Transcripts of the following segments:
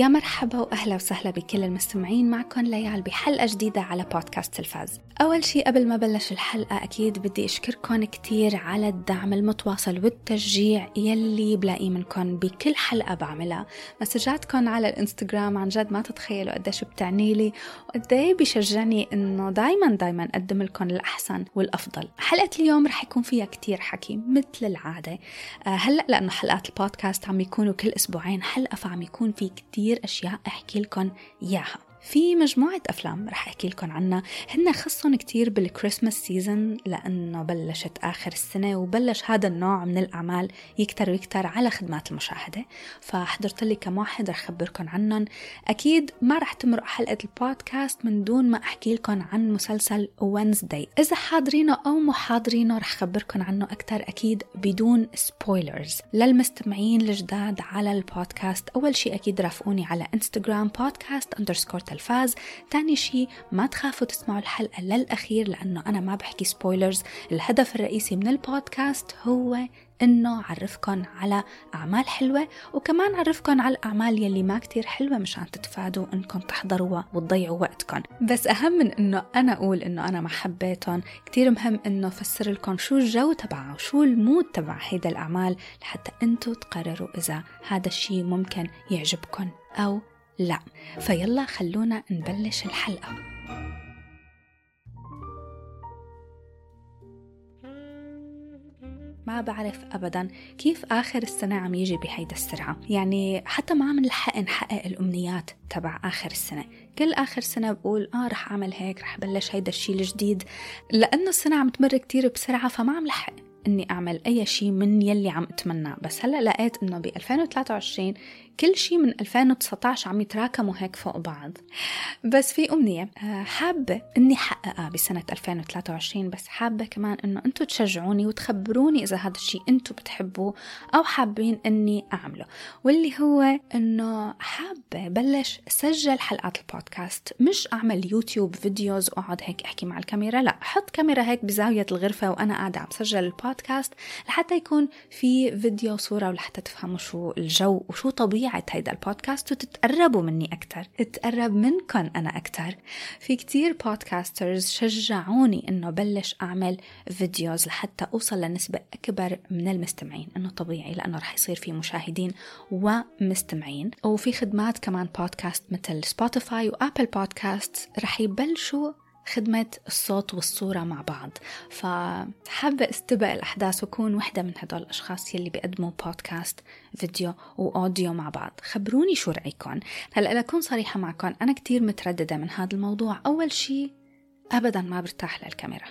يا مرحبا وأهلا وسهلا بكل المستمعين معكم ليال بحلقة جديدة على بودكاست تلفاز. أول شيء قبل ما بلش الحلقة أكيد بدي أشكركم كثير على الدعم المتواصل والتشجيع يلي بلاقيه منكم بكل حلقة بعملها. مسجاتكم على الإنستغرام عن جد ما تتخيلوا قديش بتعني لي وقد بشجعني إنه دائما دائما أقدم لكم الأحسن والأفضل. حلقة اليوم رح يكون فيها كثير حكي مثل العادة. آه، هلأ لأنه حلقات البودكاست عم يكونوا كل أسبوعين حلقة فعم يكون في كتير أشياء أحكي لكم إياها. في مجموعة أفلام رح أحكي لكم عنها. هن خصهم كتير بال Christmas season لأنه بلشت آخر السنة وبلش هذا النوع من الأعمال يكتر ويكتر على خدمات المشاهدة. فحضرت لي كم واحد رح أخبركم عنهم. أكيد ما رح تمرق حلقة البودكاست من دون ما أحكي لكم عن مسلسل Wednesday إذا حاضرينه أو مو حاضرينه رح أخبركم عنه أكتر أكيد بدون spoilers للمستمعين الجداد على البودكاست أول شيء أكيد رافقوني على انستغرام podcast underscore التلفاز. تاني شيء ما تخافوا تسمعوا الحلقة للأخير لأنه أنا ما بحكي spoilers الهدف الرئيسي من البودكاست هو إنه اعرفكم على أعمال حلوة وكمان اعرفكم على الأعمال يلي ما كتير حلوة مشان تتفادوا إنكم تحضروها وتضيعوا وقتكم بس أهم من إنه أنا أقول إنه أنا ما حبيتهم كتير مهم إنه أفسر لكم شو الجو تبعها وشو ال mood تبع هيدا الأعمال لحتى أنتم تقرروا إذا هذا الشيء ممكن يعجبكم أو لا فيلا خلونا نبلش الحلقة. ما بعرف ابدا كيف آخر السنة عم يجي بهيدا السرعة. يعني حتى ما عم نلحق نحقق الأمنيات تبع آخر السنة. كل آخر سنة بقول آه رح أعمل هيك رح بلش هيدا الشيء الجديد. لأنه السنة عم تمر كتير بسرعة فما عم لحق إني أعمل أي شيء من يلي عم اتمناه بس هلأ لقيت إنه ب 2023 كل شيء من 2019 عم يتراكموا هيك فوق بعض. بس في أمنية آه، حابة إني حققها بسنة 2023 بس حابة كمان إنه أنتم تشجعوني وتخبروني إذا هذا الشيء أنتم بتحبوه أو حابين إني أعمله. واللي هو إنه حابة بلش سجل حلقات البودكاست مش أعمل YouTube videos وأقعد هيك أحكي مع الكاميرا لا حط كاميرا هيك بزاوية الغرفة وأنا قاعدة عم سجل البودكاست لحتى يكون في فيديو صورة ولحتى تفهموا شو الجو وشو طبيعي هيدا البودكاست وتتقربوا مني أكتر. تقرب منكم أنا أكتر. في كتير podcasters شجعوني إنه بلش أعمل videos لحتى أوصل لنسبة أكبر من المستمعين إنه طبيعي لأنه رح يصير في مشاهدين ومستمعين. وفي خدمات كمان بودكاست مثل Spotify و Apple Podcast رح يبلشوا خدمة الصوت والصورة مع بعض. فحابة استبق الأحداث وكون وحدة من هدول الأشخاص يلي بيقدموا بودكاست فيديو وأوديو مع بعض. خبروني شو رأيكم هلأ لأكون صريحة معكم أنا كتير مترددة من هذا الموضوع. أول شي أبدا ما برتاح للكاميرا.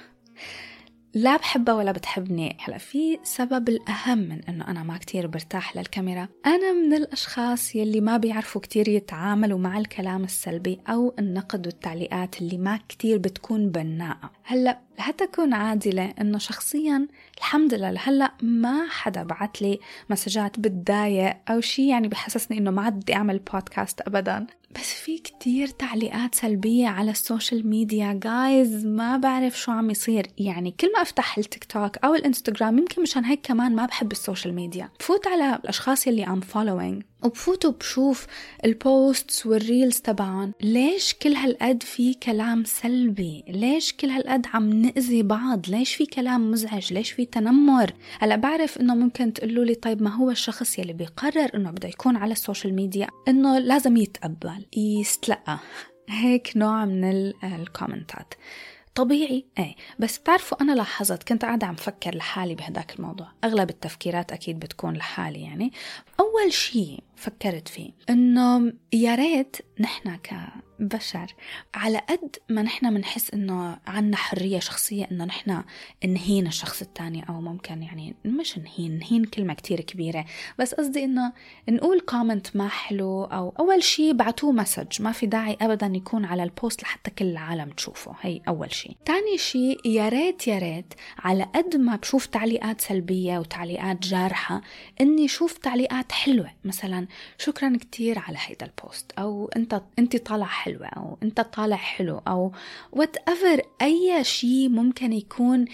لا بحبها ولا بتحبني. هلا في سبب الأهم من أنه أنا ما كتير برتاح للكاميرا. أنا من الأشخاص يلي ما بيعرفوا كتير يتعاملوا مع الكلام السلبي أو النقد والتعليقات اللي ما كتير بتكون بناءة. هلا لحتى أكون عادلة إنه شخصيا الحمد لله لهلا ما حدا بعت لي مسجات بتضايق أو شيء يعني بحسسني إنه ما عاد بدي أعمل بودكاست أبدا. بس في كتير تعليقات سلبية على ال social media جايز ما بعرف شو عم يصير. يعني كل ما أفتح التيك توك أو الإنستغرام يمكن مشان هيك كمان ما بحب ال social media. بفوت على الأشخاص يلي I'm following وبفوت وبشوف ال posts وال reels تبعهم. ليش كل هالقد في كلام سلبي؟ ليش كل هالقد عم نأذي بعض؟ ليش في كلام مزعج؟ ليش في تنمر؟ هلا بعرف إنه ممكن تقولوا لي طيب ما هو الشخص يلي بيقرر إنه بده يكون على ال social media إنه لازم يتقبل يتلقى. هيك نوع من الكومنتات طبيعي. إيه بس بتعرفوا أنا لاحظت كنت قاعدة عم فكر لحالي بهداك الموضوع. أغلب التفكيرات أكيد بتكون لحالي يعني. أول شيء فكرت فيه إنه يا ريت نحن كبشر على قد ما نحن بنحس إنه عنا حرية شخصية إنه نحن نهين الشخص الثاني أو ممكن يعني مش نهين نهين كلمة كتير كبيرة. بس قصدي إنه نقول comment ما حلو أو أول شيء بعتوه message ما في داعي ابدا يكون على ال post لحتى كل العالم تشوفه. هي أول شيء ثاني شيء يا ريت يا ريت على قد ما بشوف تعليقات سلبية وتعليقات جارحة إني شوف تعليقات حلوة. مثلا شكرا كتير على هيدا ال post أو أنت أنت طالع حلوة أو أنت طالع حلو أو whatever أي شيء ممكن يكون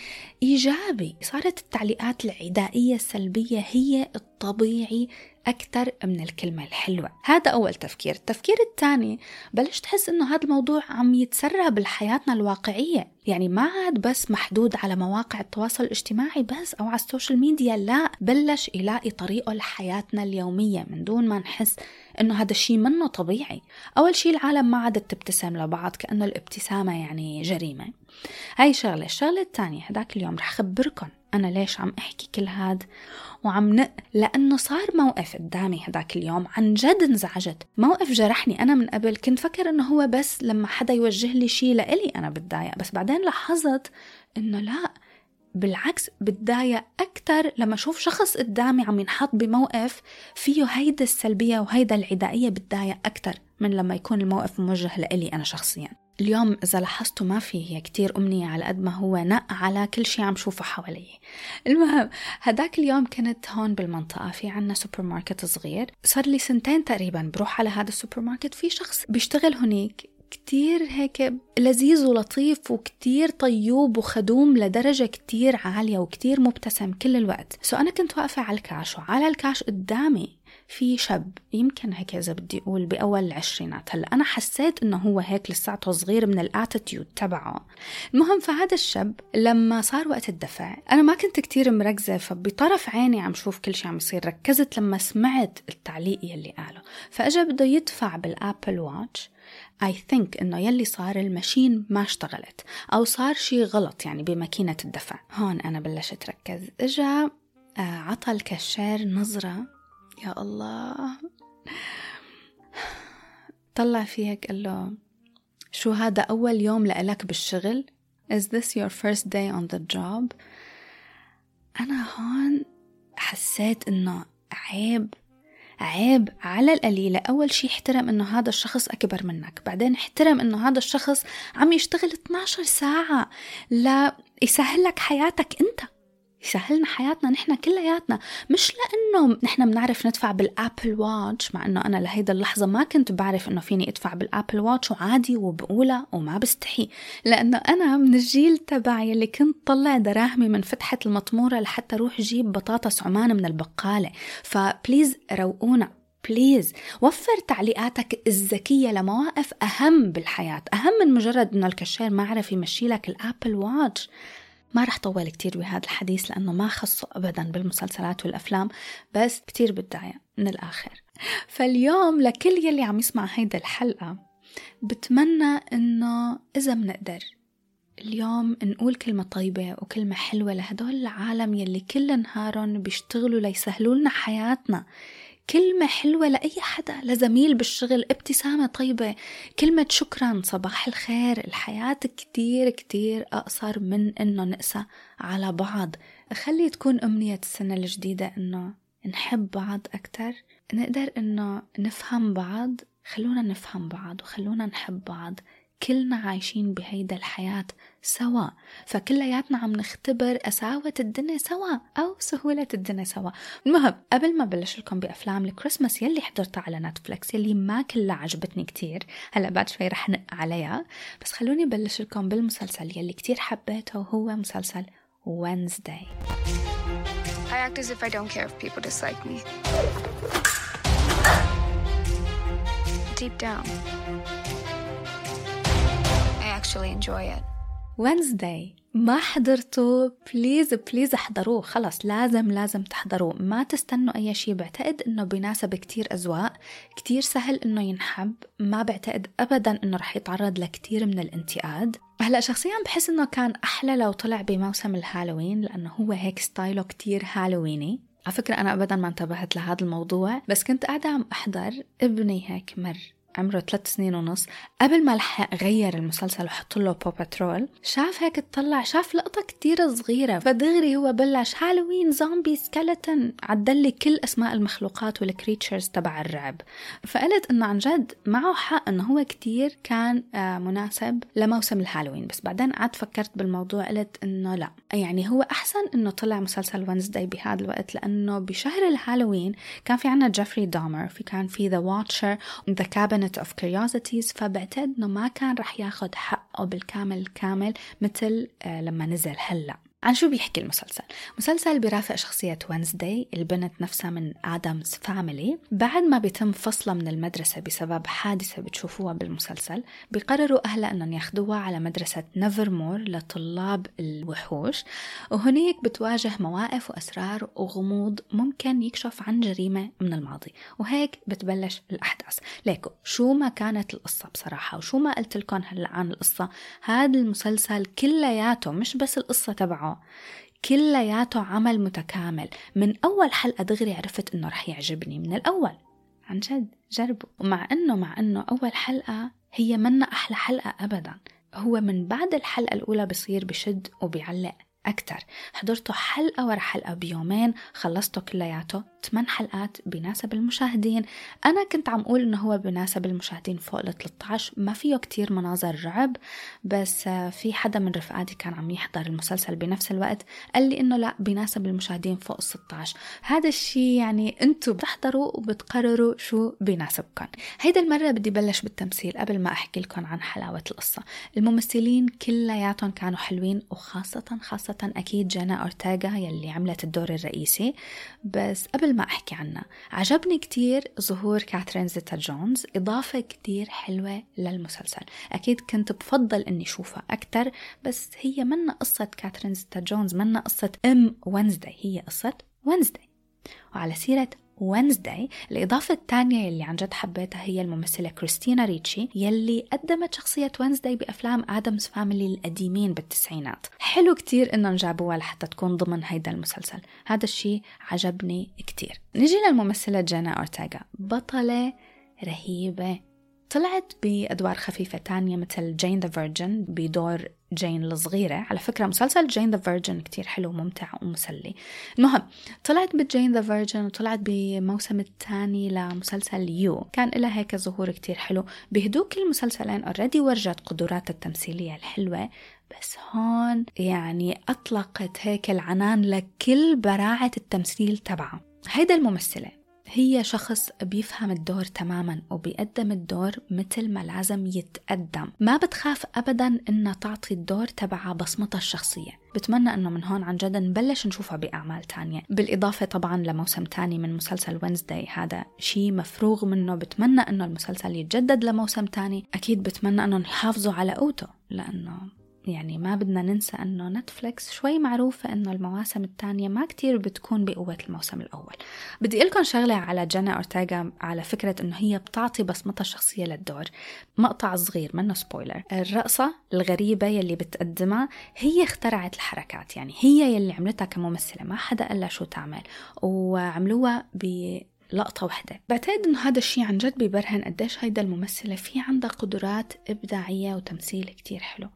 إيجابي. صارت التعليقات العدائية السلبية هي طبيعي أكثر من الكلمة الحلوة. هذا أول تفكير. التفكير الثاني بلشت تحس إنه هذا الموضوع عم يتسرب بحياتنا الواقعية. يعني ما عاد بس محدود على مواقع التواصل الاجتماعي بس أو على ال social media لا. بلش يلاقي طريقه لحياتنا اليومية من دون ما نحس إنه هذا الشيء منه طبيعي. أول شيء العالم ما عادت تبتسم لبعض كأنه الابتسامة يعني جريمة. هاي شغلة. الشغلة الثانية هداك اليوم رح خبركم أنا ليش عم أحكي كل هاد؟ وعم نق لأنه صار موقف قدامي هداك اليوم عن جد انزعجت. موقف جرحني أنا من قبل كنت فكر إنه هو بس لما حدا يوجه لي شيء لإلي أنا بتضايق. بس بعدين لاحظت إنه لا بالعكس بتضايق أكتر لما أشوف شخص قدامي عم ينحط بموقف فيه هيدا السلبية وهيدا العدائية بتضايق أكتر من لما يكون الموقف موجه لإلي أنا شخصياً. اليوم إذا لاحظتوا ما في كتير أمنية على قد ما هو نق على كل شي عم شوفه حوالي. المهم هداك اليوم كنت هون بالمنطقة في عنا سوبر ماركت صغير. صار لي سنتين تقريبا بروح على هذا السوبر ماركت في شخص بيشتغل هناك كتير هيك لذيذ ولطيف وكتير طيوب وخدوم لدرجة كتير عالية وكتير مبتسم كل الوقت. so أنا كنت واقفة على الكاش وعلى الكاش قدامي في شاب يمكن هيك إذا بدي أقول بأول العشرينات. هلأ أنا حسيت إنه هو هيك لساته صغير من ال attitude تبعه. المهم فهذا الشاب لما صار وقت الدفع أنا ما كنت كتير مركزة فبطرف عيني عم شوف كل شيء عم يصير. ركزت لما سمعت التعليق يلي قاله. فأجا بده يدفع بال Apple Watch I think إنه يلي صار ال machine ما اشتغلت أو صار شي غلط يعني بماكينة الدفع. هون أنا بلشت ركز إجا آه، عطى الكشير نظرة يا الله طلع فيه هيك قال له شو هذا أول يوم لإلك بالشغل؟ Is this your first day on the job؟ أنا هون حسيت إنه عيب عيب على القليلة أول شي احترم إنه هذا الشخص أكبر منك بعدين احترم إنه هذا الشخص عم يشتغل 12 ساعة لا يسهل لك حياتك أنت يسهلنا حياتنا نحن كلياتنا. مش لأنه نحن بنعرف ندفع بال Apple Watch مع إنه أنا لهيدا اللحظة ما كنت بعرف إنه فيني أدفع بال Apple Watch وعادي وبقولها وما بستحي. لأنه أنا من الجيل تبعي اللي كنت طلع دراهمي من فتحة المطمورة لحتى أروح جيب بطاطس عمان من البقالة. ف please روقونا please. وفر تعليقاتك الذكية لمواقف أهم بالحياة أهم من مجرد أنه الكشير ما عرف يمشي لك ال Apple Watch. ما رح طول كتير بهذا الحديث لأنه ما خصه أبدا بالمسلسلات والأفلام بس كتير بتضايق من الآخر. فاليوم لكل يلي عم يسمع هيدا الحلقة بتمنى إنه إذا منقدر اليوم نقول كلمة طيبة وكلمة حلوة لهدول العالم يلي كل نهارهم بيشتغلوا ليسهلوا لنا حياتنا. كلمة حلوة لأي حدا لزميل بالشغل ابتسامة طيبة. كلمة شكرا صباح الخير. الحياة كتير كتير أقصر من إنه نقسى على بعض. خلي تكون أمنية السنة الجديدة إنه نحب بعض أكتر. نقدر إنه نفهم بعض. خلونا نفهم بعض وخلونا نحب بعض. كلنا عايشين بهيدا الحياة سوا. فكلياتنا عم نختبر قساوة الدنيا سوا أو سهولة الدنيا سوا. المهم قبل ما بلش لكم بأفلام الكريسماس يلي حضرتها على نتفلكس يلي ما كلها عجبتني كتير. هلأ بعد شوي رح نق عليها. بس خلوني بلش لكم بالمسلسل يلي كتير حبيته وهو مسلسل Wednesday. I act as if I don't care if people dislike me. Deep down, actually enjoy it. Wednesday. ما حضرتوا please please احضروه. خلص لازم لازم تحضروه. ما تستنوا أي شيء بعتقد إنه بيناسب كتير أذواق. كتير سهل إنه ينحب. ما بعتقد أبدا إنه رح يتعرض لكتير من الانتقاد. هلأ شخصيا بحس إنه كان أحلى لو طلع بموسم الهالوين لأنه هو هيك ستايله كتير هالويني. على فكرة أنا أبدا ما انتبهت لهذا الموضوع بس كنت قاعدة عم أحضر ابني هيك مر. عمره ثلاث سنين ونص قبل ما لحق غير المسلسل وحط له Paw Patrol شاف هيك اطلع شاف لقطة كتير صغيرة فدغري هو بلش Halloween zombie skeleton عدد لي كل أسماء المخلوقات وال creatures تبع الرعب. فقلت إنه عن جد معه حق إنه هو كتير كان آه، مناسب لموسم الهالوين بس بعدين قعدت فكرت بالموضوع قلت إنه لا. يعني هو أحسن إنه طلع مسلسل Wednesday بهذا الوقت لأنه بشهر الهالوين كان في عنا Jeffrey Dahmer في كان في The Watcher the cabin cabinet of curiosities فبعتقد إنه ما كان رح ياخد حقه بالكامل الكامل مثل آه، لما نزل هلأ. عن شو بيحكي المسلسل؟ مسلسل بيرافق شخصية Wednesday البنت نفسها من Addams Family بعد ما بيتم فصلها من المدرسة بسبب حادثة بتشوفوها بالمسلسل بيقرروا أهلها أنهم ياخدوها على مدرسة نيفرمور لطلاب الوحوش. وهنيك بتواجه مواقف وأسرار وغموض ممكن يكشف عن جريمة من الماضي. وهيك بتبلش الأحداث. ليكو شو ما كانت القصة بصراحة وشو ما قلت لكم هلأ عن القصة هذا المسلسل كلياته مش بس القصة تبعه. كلياته عمل متكامل. من أول حلقة دغري عرفت إنه رح يعجبني. من الأول. عن جد. جربوا. ومع إنه مع إنه أول حلقة هي منا أحلى حلقة أبدا. هو من بعد الحلقة الأولى بصير بشد وبيعلق أكتر. حضرته حلقة ورا حلقة بيومين خلصته كلياته. 8 حلقات بيناسب المشاهدين. أنا كنت عم أقول إنه هو بيناسب المشاهدين فوق ال 13 ما فيه كتير مناظر رعب بس في حدا من رفقاتي كان عم يحضر المسلسل بنفس الوقت قال لي إنه لا بيناسب المشاهدين فوق ال 16 هذا الشيء يعني أنتوا بتحضروا وبتقرروا شو بيناسبكم هيدا المرة بدي بلش بالتمثيل قبل ما أحكي لكم عن حلاوة القصة. الممثلين كلياتهم كانوا حلوين وخاصة خاصة أكيد جانا أورتاغا يلي عملت الدور الرئيسي بس قبل ما أحكي عنها عجبني كتير ظهور كاثرين زيتا جونز. إضافة كتير حلوة للمسلسل. أكيد كنت بفضل أني شوفها أكتر بس هي منا قصة كاثرين زيتا جونز منا قصة أم وينزداي هي قصة وينزداي وعلى سيرة وينزداي الإضافة الثانية يلي عن جد حبيتها هي الممثلة كريستينا ريتشي يلي قدمت شخصية وينزداي بأفلام Addams Family القديمين بالتسعينات. حلو كتير إنهم جابوها لحتى تكون ضمن هيدا المسلسل. هذا الشيء عجبني كتير. نيجي للممثلة جينا أورتيغا بطلة رهيبة. طلعت بأدوار خفيفة تانية مثل Jane the Virgin بدور جين الصغيرة. على فكرة مسلسل Jane the Virgin كتير حلو وممتع ومسلي. المهم طلعت ب Jane the Virgin وطلعت بموسم الثاني لمسلسل You كان لها هيك ظهور كتير حلو. بهدوك المسلسلين already ورجت قدراتها التمثيلية الحلوة. بس هون يعني أطلقت هيك العنان لكل براعة التمثيل تبعها هيدا الممثلة. هي شخص بيفهم الدور تماما وبيقدم الدور مثل ما لازم يتقدم. ما بتخاف أبدا إنها تعطي الدور تبعها بصمتها الشخصية. بتمنى إنه من هون عن جد نبلش نشوفها بأعمال تانية. بالإضافة طبعا لموسم تاني من مسلسل وينزداي هذا شيء مفروغ منه. بتمنى إنه المسلسل يتجدد لموسم تاني. أكيد بتمنى إنه يحافظوا على قوته لأنه يعني ما بدنا ننسى إنه نتفليكس شوي معروفة إنه المواسم الثانية ما كتير بتكون بقوة الموسم الأول. بدي قلكم شغلة على جينا اورتيغا على فكرة إنه هي بتعطي بصمتها الشخصية للدور. مقطع صغير منه spoiler الرقصة الغريبة يلي بتقدمها هي اخترعت الحركات يعني هي يلي عملتها كممثلة ما حدا قال شو تعمل. وعملوها ب لقطة واحدة. بعتقد إنه هذا الشيء عن جد بيبرهن قديش هيدا الممثلة في عندها قدرات إبداعية وتمثيل كتير حلو.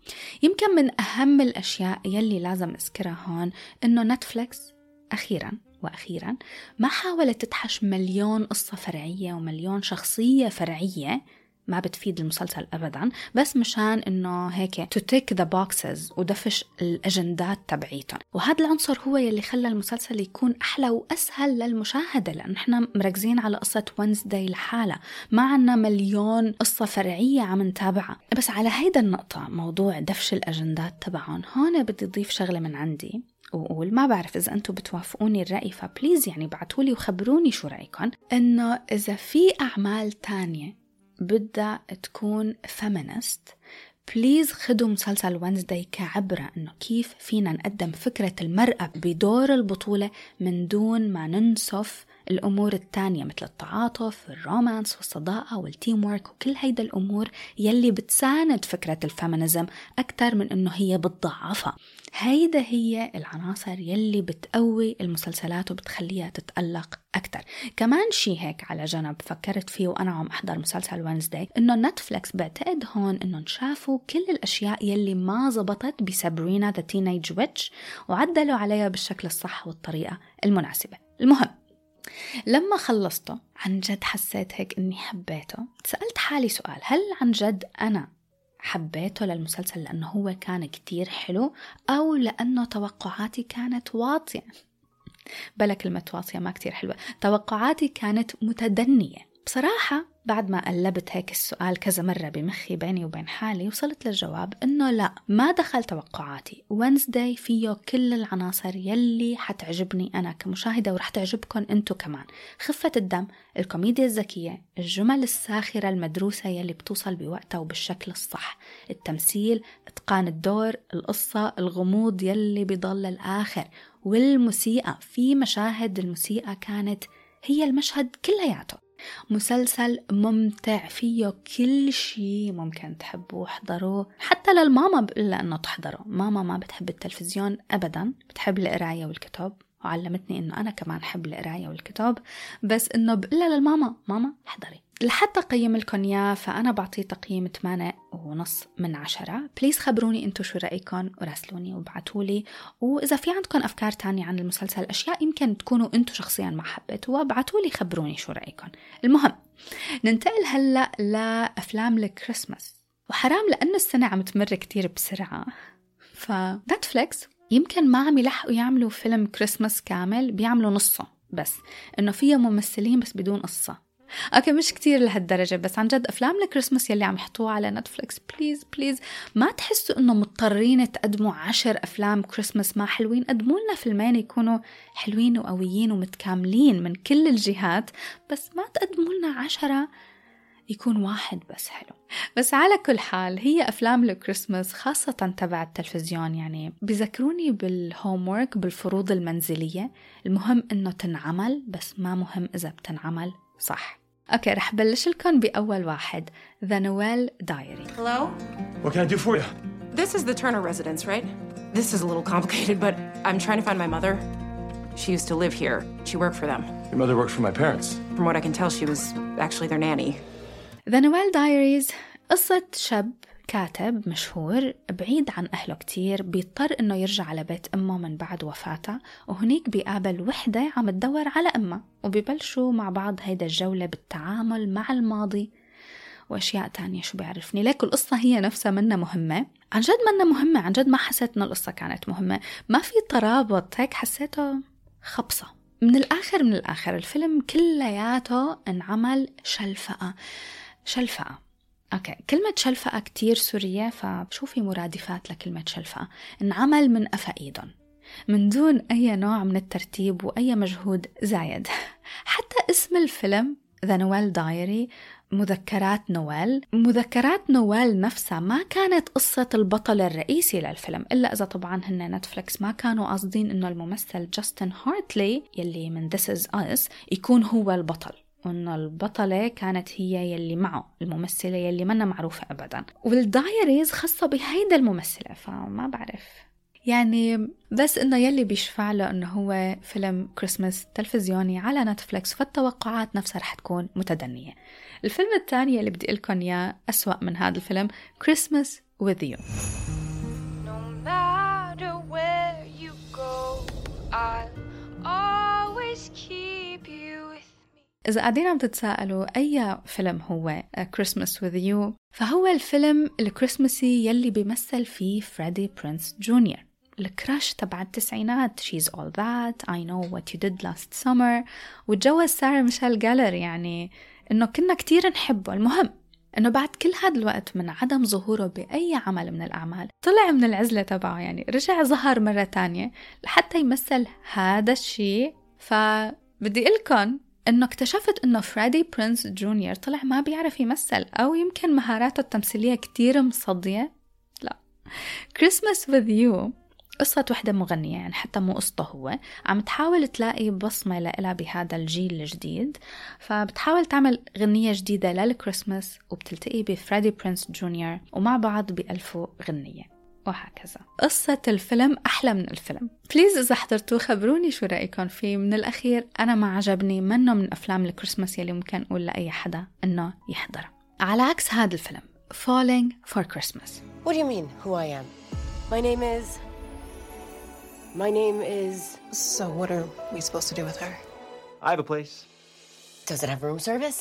يمكن من أهم الأشياء يلي لازم أذكرها هون إنه نتفليكس أخيرا وأخيرا ما حاولت تدحش مليون قصة فرعية ومليون شخصية فرعية ما بتفيد المسلسل ابدا بس مشان إنه هيك to tick the boxes ودفش الأجندات تبعيتهم. وهذا العنصر هو يلي خلى المسلسل يكون أحلى وأسهل للمشاهدة لأنه إحنا مركزين على قصة وينزداي لحالها. ما عنا مليون قصة فرعية عم نتابعها. بس على هيدا النقطة موضوع دفش الأجندات تبعهم هون بدي اضيف شغلة من عندي. وأقول ما بعرف إذا أنتم بتوافقوني الرأي ف please يعني بعتولي وخبروني شو رأيكم إنه إذا في أعمال تانية بدها تكون feminist please خدوا مسلسل وينزداي كعبرة إنه كيف فينا نقدم فكرة المرأة بدور البطولة من دون ما ننسف الأمور التانية مثل التعاطف ال romance والصداقة وال teamwork وكل هيدا الأمور يلي بتساند فكرة ال feminism أكثر من إنه هي بتضعفها. هيدا هي العناصر يلي بتقوي المسلسلات وبتخليها تتألق أكثر كمان شي هيك على جنب فكرت فيه وأنا عم أحضر مسلسل وينزداي إنه نتفلكس بعتقد هون إنه شافوا كل الأشياء يلي ما زبطت ب Sabrina the Teenage Witch وعدلوا عليها بالشكل الصح والطريقة المناسبة. المهم لما خلصته عن جد حسيت هيك إني حبيته. سألت حالي سؤال هل عن جد أنا حبيته للمسلسل لأنه هو كان كتير حلو أو لأنه توقعاتي كانت واطية؟ بلا كلمة واطية ما كتير حلوة. توقعاتي كانت متدنية. بصراحة بعد ما قلبت هيك السؤال كذا مرة بمخي بيني وبين حالي وصلت للجواب إنه لا ما دخل توقعاتي. وينزداي فيه كل العناصر يلي حتعجبني أنا كمشاهدة ورح تعجبكم أنتو كمان. خفة الدم الكوميديا الذكية الجمل الساخرة المدروسة يلي بتوصل بوقتها وبالشكل الصح. التمثيل إتقان الدور القصة الغموض يلي بيضل الآخر. والموسيقى في مشاهد الموسيقى كانت هي المشهد كلياته. مسلسل ممتع فيه كل شيء ممكن تحبوه احضروه. حتى للماما بقول انه تحضره. ماما ما بتحب التلفزيون ابدا. بتحب القراية والكتب. وعلمتني إنه أنا كمان أحب القراية والكتب. بس إنه بقول للماما ماما احضري لحتى قيم لكم اياه فأنا بعطيه تقييم 8 ونص من عشرة. please خبروني انتو شو رايكم وراسلوني وابعتولي. وإذا في عندكم أفكار تانية عن المسلسل أشياء يمكن تكونوا انتو شخصيا ما حبيتوها ابعتولي خبروني شو رايكم المهم ننتقل هلأ لأفلام الكريسماس وحرام لأنه السنة عم تمر كتير بسرعة. فنتفليكس يمكن ما عم يلحقوا يعملوا فيلم كريسماس كامل بيعملوا نصه بس. إنه فيه ممثلين بس بدون قصة. okay مش كتير لهالدرجة بس عن جد أفلام الكريسماس يلي عم يحطوها على نتفليكس please please ما تحسوا إنه مضطرين تقدموا عشر أفلام كريسماس ما حلوين؟ قدموا لنا فيلمين يكونوا حلوين وقويين ومتكاملين من كل الجهات بس ما تقدموا لنا عشرة يكون واحد بس حلو. بس على كل حال هي أفلام الكريسماس خاصة تبع التلفزيون يعني بذكروني بالهوم بالفروض المنزلية. المهم إنه تنعمل بس ما مهم إذا بتنعمل صح. أوكي رح بلش لكم باول واحد The Noel Diary Hello? What can I do for you? This is the Turner residence, right? This is a little complicated, but I'm trying to find my mother. She used to live here. She worked for them. Your mother works for my parents. From what I can tell, she was actually their nanny. The Noel Diaries قصة شاب كاتب مشهور بعيد عن أهله كتير بيضطر إنه يرجع على بيت أمه من بعد وفاتها وهنيك بيقابل وحدة عم تدور على أمها وبيبلشوا مع بعض هيدا الجولة بالتعامل مع الماضي. وأشياء تانية شو بيعرفني؟ ليك القصة هي نفسها منا مهمة. عن جد منا مهمة عن جد ما حسيت إنه القصة كانت مهمة. ما في ترابط هيك حسيته خبصة. من الآخر من الآخر الفيلم كلياته انعمل شلفقة. شلفقة. okay. كلمة شلفقة كتير سورية فشوفي مرادفات لكلمة شلفقة انعمل من قفا ايدهم من دون أي نوع من الترتيب وأي مجهود زايد. حتى اسم الفيلم The Noel Diary مذكرات نويل. مذكرات نويل نفسها ما كانت قصة البطل الرئيسي للفيلم إلا إذا طبعا هن نتفلكس ما كانوا قاصدين إنه الممثل جاستن هارتلي يلي من This Is Us يكون هو البطل. وإنه البطلة كانت هي يلي معه الممثلة يلي منا معروفة أبدا. وال diaries خاصة بهيدا الممثلة فما بعرف. يعني بس إنه يلي بيشفع له إنه هو فيلم كريسماس تلفزيوني على نتفلكس فالتوقعات نفسها رح تكون متدنية. الفيلم الثاني اللي بدي لكم إياه أسوأ من هذا الفيلم كريسماس with you. إذا قاعدين عم تتساءلوا أي فيلم هو كريسماس with you فهو الفيلم الكريسماسي يلي بيمثل فيه فريدي برينس جونيور. ال crush تبع التسعينات She's All That، I Know What You Did Last Summer وتجوز سارة ميشيل جيلر يعني إنه كنا كتير نحبه. المهم إنه بعد كل هذا الوقت من عدم ظهوره بأي عمل من الأعمال طلع من العزلة تبعه يعني رجع ظهر مرة تانية لحتى يمثل هذا الشيء. فبدي قلكم إنه اكتشفت إنه فريدي برينس جونيور طلع ما بيعرف يمثل أو يمكن مهاراته التمثيلية كتير مصدية. لا. Christmas with You قصة وحدة مغنية يعني حتى مو قصته هو. عم تحاول تلاقي بصمة لإلها بهذا الجيل الجديد. فبتحاول تعمل غنية جديدة للكريسماس وبتلتقي بفريدي برينس جونيور ومع بعض بألفوا غنية. وهكذا قصة الفيلم أحلى من الفيلم Please إذا حضرتوه خبروني شو رأيكم فيه من الأخير أنا ما عجبني منه من أفلام الكريسماس يلي ممكن أقول لأي حدا إنه يحضره على عكس هذا الفيلم Falling for Christmas What do you mean, who I am? My name is. My name is. So, what are we supposed to do with her? I have a place. Does it have room service?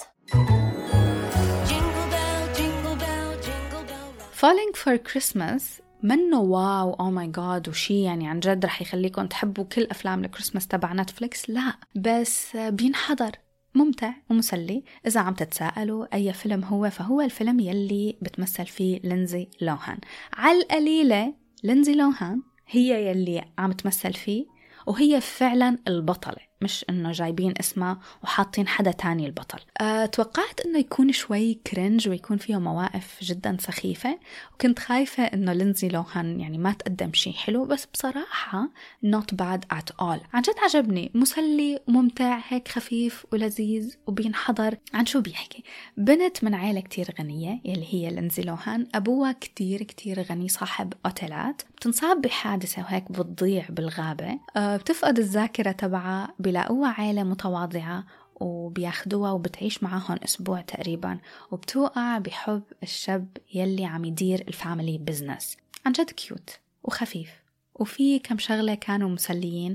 Jingle bell, jingle bell, jingle bell. rock. Falling for Christmas منه wow oh my God وشي يعني عن جد رح يخليكم تحبوا كل أفلام الكريسماس تبع نتفليكس. لا بس بينحضر ممتع ومسلي. إذا عم تتساءلوا أي فيلم هو فهو الفيلم يلي بتمثل فيه لينزي لوهان. على القليلة لينزي لوهان هي يلي عم تمثل فيه وهي فعلا البطلة. مش إنه جايبين اسمها وحاطين حدا تاني البطل. أه توقعت إنه يكون شوي كرنج ويكون فيه مواقف جدا سخيفة وكنت خايفة إنه لينزي لوهان يعني ما تقدم شيء حلو بس بصراحة not bad at all. عن جد عجبني. مسلي وممتع هيك خفيف ولذيذ وبينحضر عن شو بيحكي؟ بنت من عائلة كتير غنية يلي هي لينزي لوهان. أبوها كتير كتير غني صاحب أوتيلات. بتنصاب بحادثة وهيك بتضيع بالغابة. أه بتفقد الذاكرة تبعها بلاقوها عائلة متواضعة وبياخدوها وبتعيش معاهم أسبوع تقريبا وبتوقع بحب الشاب يلي عم يدير ال family business. عن جد cute وخفيف. وفي كم شغلة كانوا مسليين.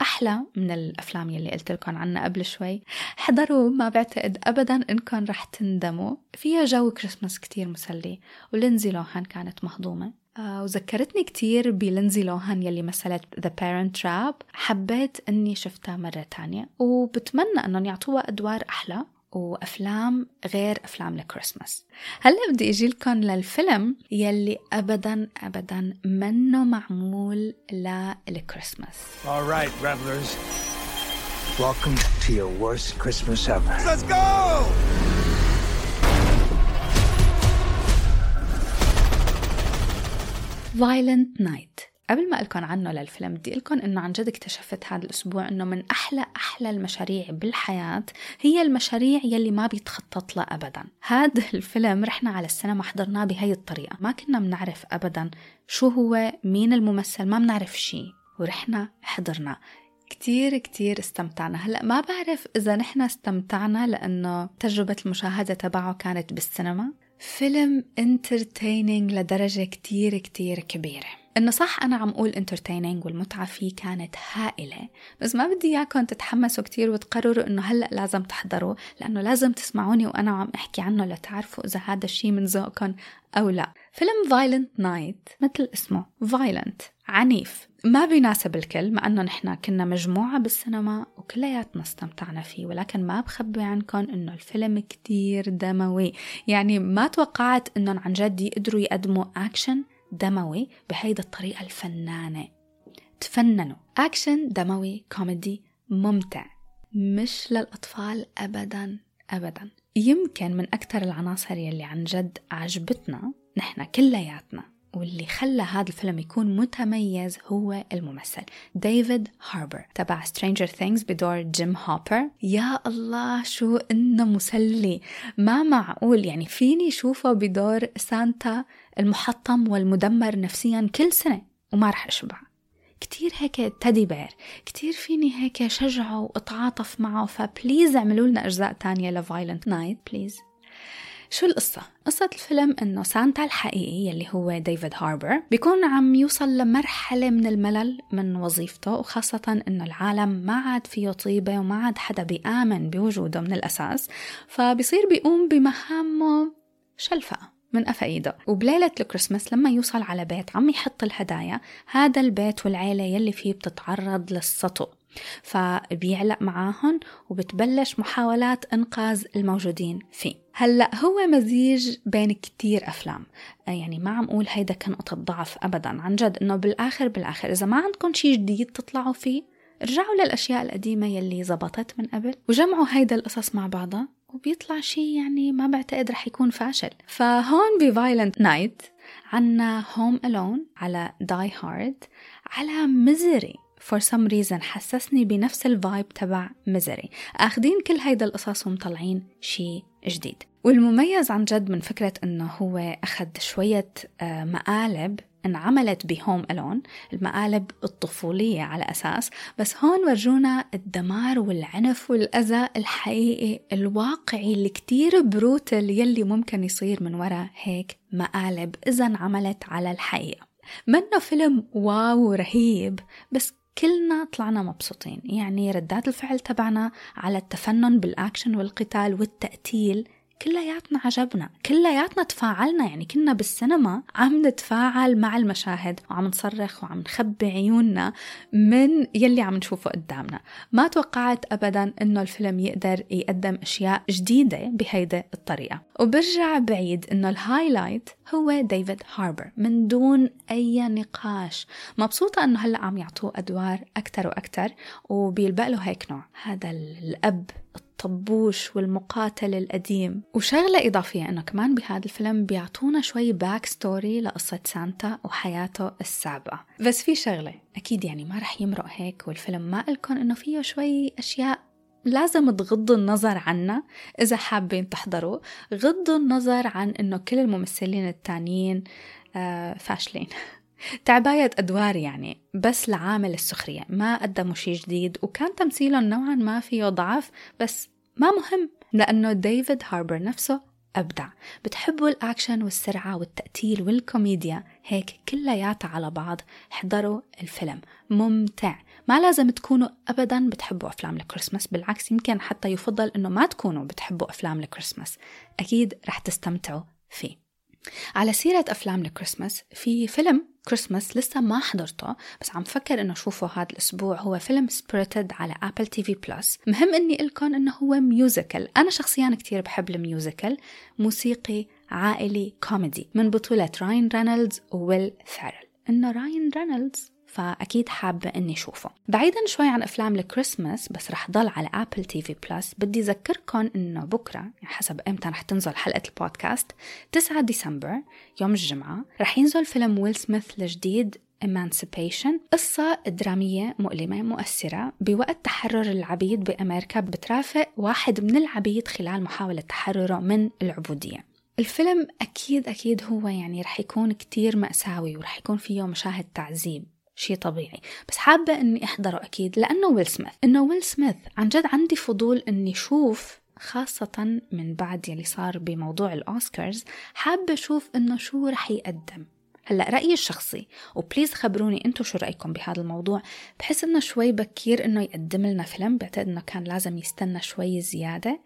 أحلى من الأفلام يلي قلت لكم عنها قبل شوي. حضروا ما بعتقد أبدا إنكم رح تندموا. فيها جو كريسماس كتير مسلي ولينزي لوهان كانت مهضومة. آه وذكرتني كتير بلينزي لوهان يلي مثلت The Parent Trap حبيت إني شفتها مرة تانية وبتمنى إنهم يعطوها أدوار أحلى وأفلام غير أفلام الكريسماس هلأ بدي أجي لكم للفيلم يلي ابدا ابدا منه معمول للكريسماس All right, revelers. Welcome to your worst Christmas ever. Let's go! Violent Night. قبل ما أقولكم عنه للفيلم بدي أقولكم إنه عن جد اكتشفت هذا الأسبوع إنه من أحلى أحلى المشاريع بالحياة هي المشاريع يلي ما بيتخطط لها أبدا. هذا الفيلم رحنا على السينما حضرناه بهي الطريقة. ما كنا بنعرف أبدا شو هو مين الممثل ما بنعرف شيء ورحنا حضرنا كتير كتير استمتعنا. هلأ ما بعرف إذا نحن استمتعنا لأنه تجربة المشاهدة تبعه كانت بالسينما. فيلم entertaining لدرجة كتير كتير كبيرة. إنه صح أنا عم أقول entertaining والمتعة فيه كانت هائلة بس ما بدي إياكم تتحمسوا كتير وتقرروا إنه هلأ لازم تحضروا لأنه لازم تسمعوني وأنا عم أحكي عنه لتعرفوا إذا هذا الشيء من ذوقكم أو لا. فيلم Violent Night مثل اسمه violent عنيف. ما بيناسب الكل مع إنه نحن كنا مجموعة بالسينما وكلياتنا استمتعنا فيه ولكن ما بخبي عنكم إنه الفيلم كتير دموي. يعني ما توقعت إنهم عن جد يقدروا يقدموا أكشن دموي بهيدا الطريقة الفنانة. تفننوا. أكشن دموي كوميدي ممتع. مش للأطفال أبدا أبدا. يمكن من أكثر العناصر يلي عن جد عجبتنا نحن كلياتنا. واللي خلى هذا الفيلم يكون متميز هو الممثل ديفيد هاربر تبع Stranger Things بدور جيم هوبر. يا الله شو إنه مسلي. ما معقول يعني فيني شوفه بدور سانتا المحطم والمدمر نفسيا كل سنة وما رح أشبع كتير هيك teddy bear كتير فيني هيك شجعه وأتعاطف معه ف please اعملوا لنا أجزاء تانية ل Violent Night please. شو القصة؟ قصة الفيلم إنه سانتا الحقيقي يلي هو ديفيد هاربر بيكون عم يوصل لمرحلة من الملل من وظيفته وخاصة إنه العالم ما عاد فيه طيبة وما عاد حدا بيآمن بوجوده من الأساس فبصير بيقوم بمهامه شلفقة من قفا وبليلة الكريسماس لما يوصل على بيت عم يحط الهدايا هذا البيت والعيلة يلي فيه بتتعرض للسطو فبيعلق معاهم وبتبلش محاولات إنقاذ الموجودين فيه. هلأ هو مزيج بين كتير أفلام. يعني ما عم أقول هيدا كان نقطة ضعف ابدا عن جد إنه بالآخر بالآخر إذا ما عندكم شيء جديد تطلعوا فيه ارجعوا للأشياء القديمة يلي زبطت من قبل وجمعوا هيدا القصص مع بعضها وبيطلع شيء يعني ما بعتقد رح يكون فاشل. فهون ب Violent Night عنا Home Alone على Die Hard على Misery for some reason حسسني بنفس ال vibe تبع Misery أخذين كل هيدا القصص ومطلعين شيء جديد. والمميز عن جد من فكرة إنه هو أخذ شوية مقالب انعملت ب Home Alone المقالب الطفولية على أساس بس هون ورجونا الدمار والعنف والأذى الحقيقي الواقعي اللي كتير brutal يلي ممكن يصير من وراء هيك مقالب إذا انعملت على الحقيقة. منه فيلم wow رهيب بس كلنا طلعنا مبسوطين. يعني ردات الفعل تبعنا على التفنن بالأكشن والقتال والتقتيل كلياتنا عجبنا كلياتنا تفاعلنا يعني كنا بالسينما عم نتفاعل مع المشاهد وعم نصرخ وعم نخبي عيوننا من يلي عم نشوفه قدامنا. ما توقعت أبدا أنه الفيلم يقدر يقدم أشياء جديدة بهيدي الطريقة. وبرجع بعيد أنه ال highlight هو ديفيد هاربر من دون أي نقاش. مبسوطة أنه هلأ عم يعطوه أدوار أكتر وأكتر وبيلبق له هيك نوع. هذا الأب الطبوش والمقاتل القديم. وشغلة إضافية أنه كمان بهذا الفيلم بيعطونا شوي backstory لقصة سانتا وحياته السابقة. بس في شغلة أكيد يعني ما رح يمرق هيك والفيلم ما قلكن أنه فيه شوي أشياء لازم تغضوا النظر عنا إذا حابين تحضروا. غضوا النظر عن إنه كل الممثلين التانيين آه فاشلين. تعباية أدوار يعني بس لعامل السخرية ما قدموا شي جديد وكان تمثيلهم نوعا ما فيه ضعف بس ما مهم لأنه ديفيد هاربر نفسه أبدع. بتحبوا الأكشن والسرعة والتقتيل والكوميديا هيك كلياتها على بعض احضروا الفيلم. ممتع. ما لازم تكونوا أبدا بتحبوا أفلام الكريسماس بالعكس يمكن حتى يفضل أنه ما تكونوا بتحبوا أفلام الكريسماس. أكيد رح تستمتعوا فيه. على سيرة أفلام الكريسماس في فيلم كريسماس لسه ما حضرته بس عم فكر إنه أشوفه هذا الأسبوع. هو فيلم Spirited على Apple TV Plus مهم إني لكم إنه هو musical أنا شخصيا كتير بحب ال musical. موسيقي عائلي كوميدي. من بطولة راين رينولدز وويل فارل إنه راين رينولدز فأكيد حابة إني شوفه بعيدا شوي عن أفلام الكريسماس بس رح ضل على Apple TV Plus بدي أذكركم إنه بكرة يعني حسب إمتى رح تنزل حلقة البودكاست 9 ديسمبر يوم الجمعة رح ينزل فيلم ويل سميث الجديد Emancipation. قصة درامية مؤلمة مؤثرة بوقت تحرر العبيد بأمريكا بترافق واحد من العبيد خلال محاولة تحرره من العبودية. الفيلم أكيد أكيد هو يعني رح يكون كتير مأساوي ورح يكون فيه مشاهد تعذيب. شيء طبيعي. بس حابة إني أحضره أكيد لأنه ويل سميث. إنه ويل سميث. عن جد عندي فضول إني أشوف خاصة من بعد يلي صار بموضوع الأوسكارز حابة أشوف إنه شو رح يقدم. هلأ رأيي الشخصي و please خبروني أنتم شو رأيكم بهذا الموضوع. بحس إنه شوي بكير إنه يقدم لنا فيلم بعتقد إنه كان لازم يستنى شوي زيادة.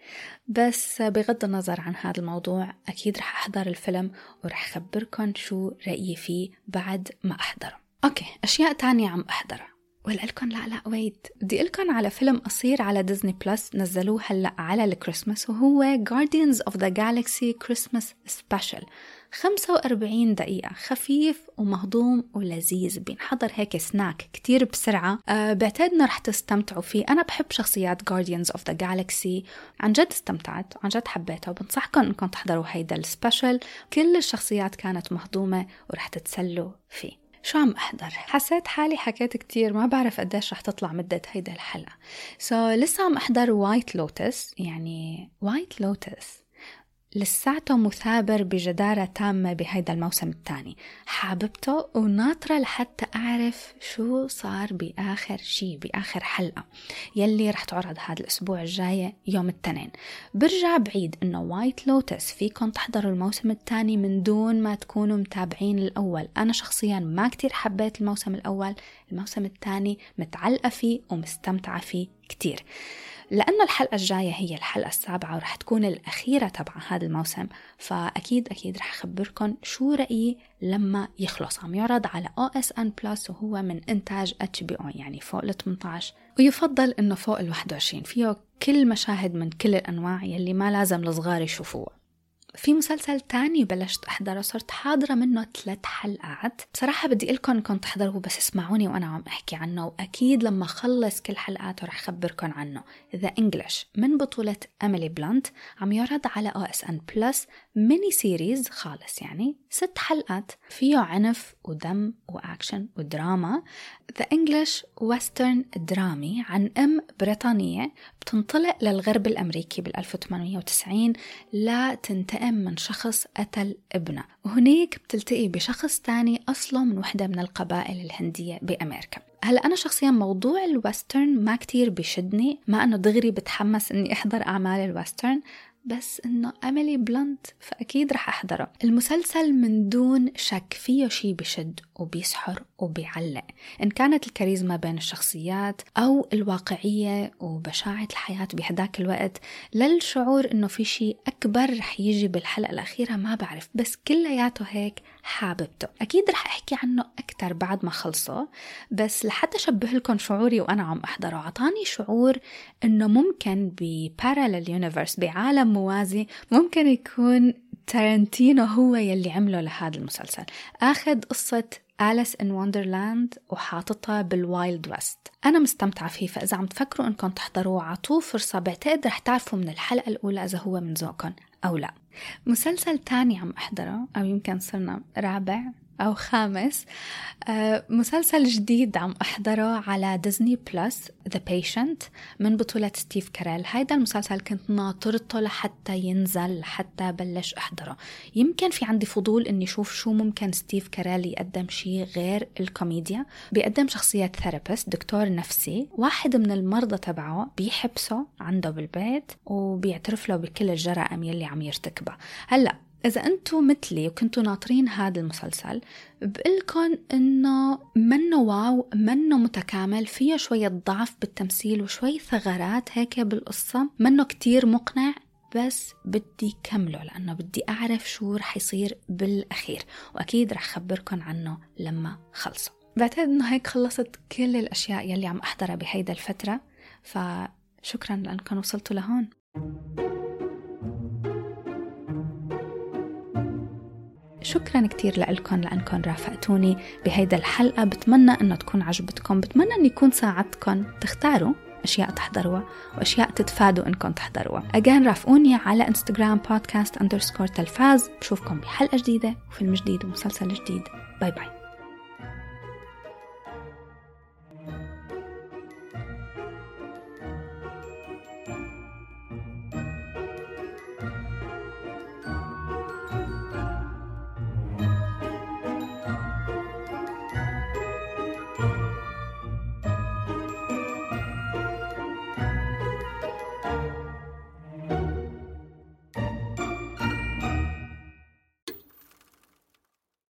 بس بغض النظر عن هذا الموضوع أكيد رح أحضر الفيلم ورح خبركم شو رأيي فيه بعد ما أحضره. Okay أشياء تانية عم احضرها ولقلكن لا لا wait بدي لكم على فيلم قصير على Disney Plus نزلوه هلأ على الكريسماس وهو Guardians of the Galaxy Christmas Special. 45 دقيقة خفيف ومهضوم ولذيذ. بينحضر هيك سناك كتير بسرعة. أه بعتقد رح تستمتعوا فيه. أنا بحب شخصيات Guardians of the Galaxy. عن جد استمتعت عن جد حبيتها وبنصحكم إنكم تحضروا هيدا ال special كل الشخصيات كانت مهضومة ورح تتسلوا فيه. شو عم أحضر؟ حسيت حالي حكيت كتير ما بعرف قديش رح تطلع مدة هيدا الحلقة so so, لسه عم أحضر White Lotus يعني White Lotus لساته مثابر بجدارة تامة بهيدا الموسم الثاني. حاببته وناطرة لحتى أعرف شو صار بآخر شي بآخر حلقة. يلي رح تعرض هذا الأسبوع الجاي يوم الاثنين. برجع بعيد إنه وايت لوتس فيكم تحضروا الموسم الثاني من دون ما تكونوا متابعين الأول. أنا شخصيا ما كتير حبيت الموسم الأول. الموسم الثاني متعلقة فيه ومستمتعة فيه كتير. لأنه الحلقة الجاية هي الحلقة السابعة ورح تكون الأخيرة تبع هذا الموسم فأكيد أكيد رح أخبركم شو رأيي لما يخلص. عم يعرض على N Plus وهو من إنتاج أو يعني فوق ال 18 ويفضل إنه فوق ال 21 فيه كل مشاهد من كل الأنواع يلي ما لازم الصغار يشوفوها. في مسلسل تاني بلشت أحضره صرت حاضرة منه ثلاث حلقات. بصراحة بدي لكم انكم تحضروه بس اسمعوني وأنا عم أحكي عنه وأكيد لما أخلص كل حلقاته رح أخبركم عنه. The English من بطولة أميلي بلانت عم يعرض على OSN Plus mini series خالص يعني ست حلقات. فيه عنف ودم وأكشن ودراما. The English western درامي عن أم بريطانية بتنطلق للغرب الأمريكي بال 1890 لتنتقم من شخص قتل ابنها وهنيك بتلتقي بشخص تاني أصله من وحدة من القبائل الهندية بأمريكا. هلأ أنا شخصيا موضوع ال western ما كتير بشدني ما أنه دغري بتحمس إني أحضر أعمال ال western بس إنه اميلي بلانت فأكيد رح أحضره. المسلسل من دون شك فيه شي بشد وبيسحر وبيعلق. إن كانت الكاريزما بين الشخصيات أو الواقعية وبشاعة الحياة بهداك الوقت للشعور إنه في شيء أكبر رح يجي بالحلقة الأخيرة ما بعرف بس كلياته هيك حاببته. أكيد رح أحكي عنه أكتر بعد ما خلصه بس لحتى أشبه لكم شعوري وأنا عم أحضره عطاني شعور إنه ممكن ب parallel universe بعالم موازي ممكن يكون تارنتينو هو يلي عمله لهذا المسلسل. أخذ قصة Alice in Wonderland وحاططها بال Wild West أنا مستمتعة فيه فإذا عم تفكروا إنكم تحضروه عطوه فرصة بعتقد رح تعرفوا من الحلقة الأولى إذا هو من ذوقكم أو لا. مسلسل تاني عم أحضره أو يمكن صرنا رابع. أو خامس آه، مسلسل جديد عم أحضره على Disney Plus The Patient من بطولة ستيف كاريل. هيدا المسلسل كنت ناطرته لحتى ينزل لحتى بلش أحضره. يمكن في عندي فضول إني أشوف شو ممكن ستيف كاريل يقدم شيء غير الكوميديا. بيقدم شخصية therapist دكتور نفسي. واحد من المرضى تبعه بيحبسه عنده بالبيت وبيعترف له بكل الجرائم يلي عم يرتكبها. هلأ إذا أنتم مثلي وكنتوا ناطرين هذا المسلسل بقلكن إنه منه wow منه متكامل فيه شوية ضعف بالتمثيل وشوي ثغرات هيك بالقصة. منه كتير مقنع بس بدي كمله لأنه بدي أعرف شو رح يصير بالأخير. وأكيد رح خبركن عنه لما خلصه. بعتقد إنه هيك خلصت كل الأشياء يلي عم أحضرها بهيدا الفترة فشكرا لأنكم وصلتوا لهون. شكرا كتير لكم لأنكم رافقتوني بهيدا الحلقة. بتمنى أنه تكون عجبتكم بتمنى أني يكون ساعدتكم تختاروا أشياء تحضروها وأشياء تتفادوا أنكم تحضروها. Again رافقوني على انستغرام بودكاست underscore تلفاز. بشوفكم بحلقة جديدة وفيلم جديد ومسلسل جديد. Bye bye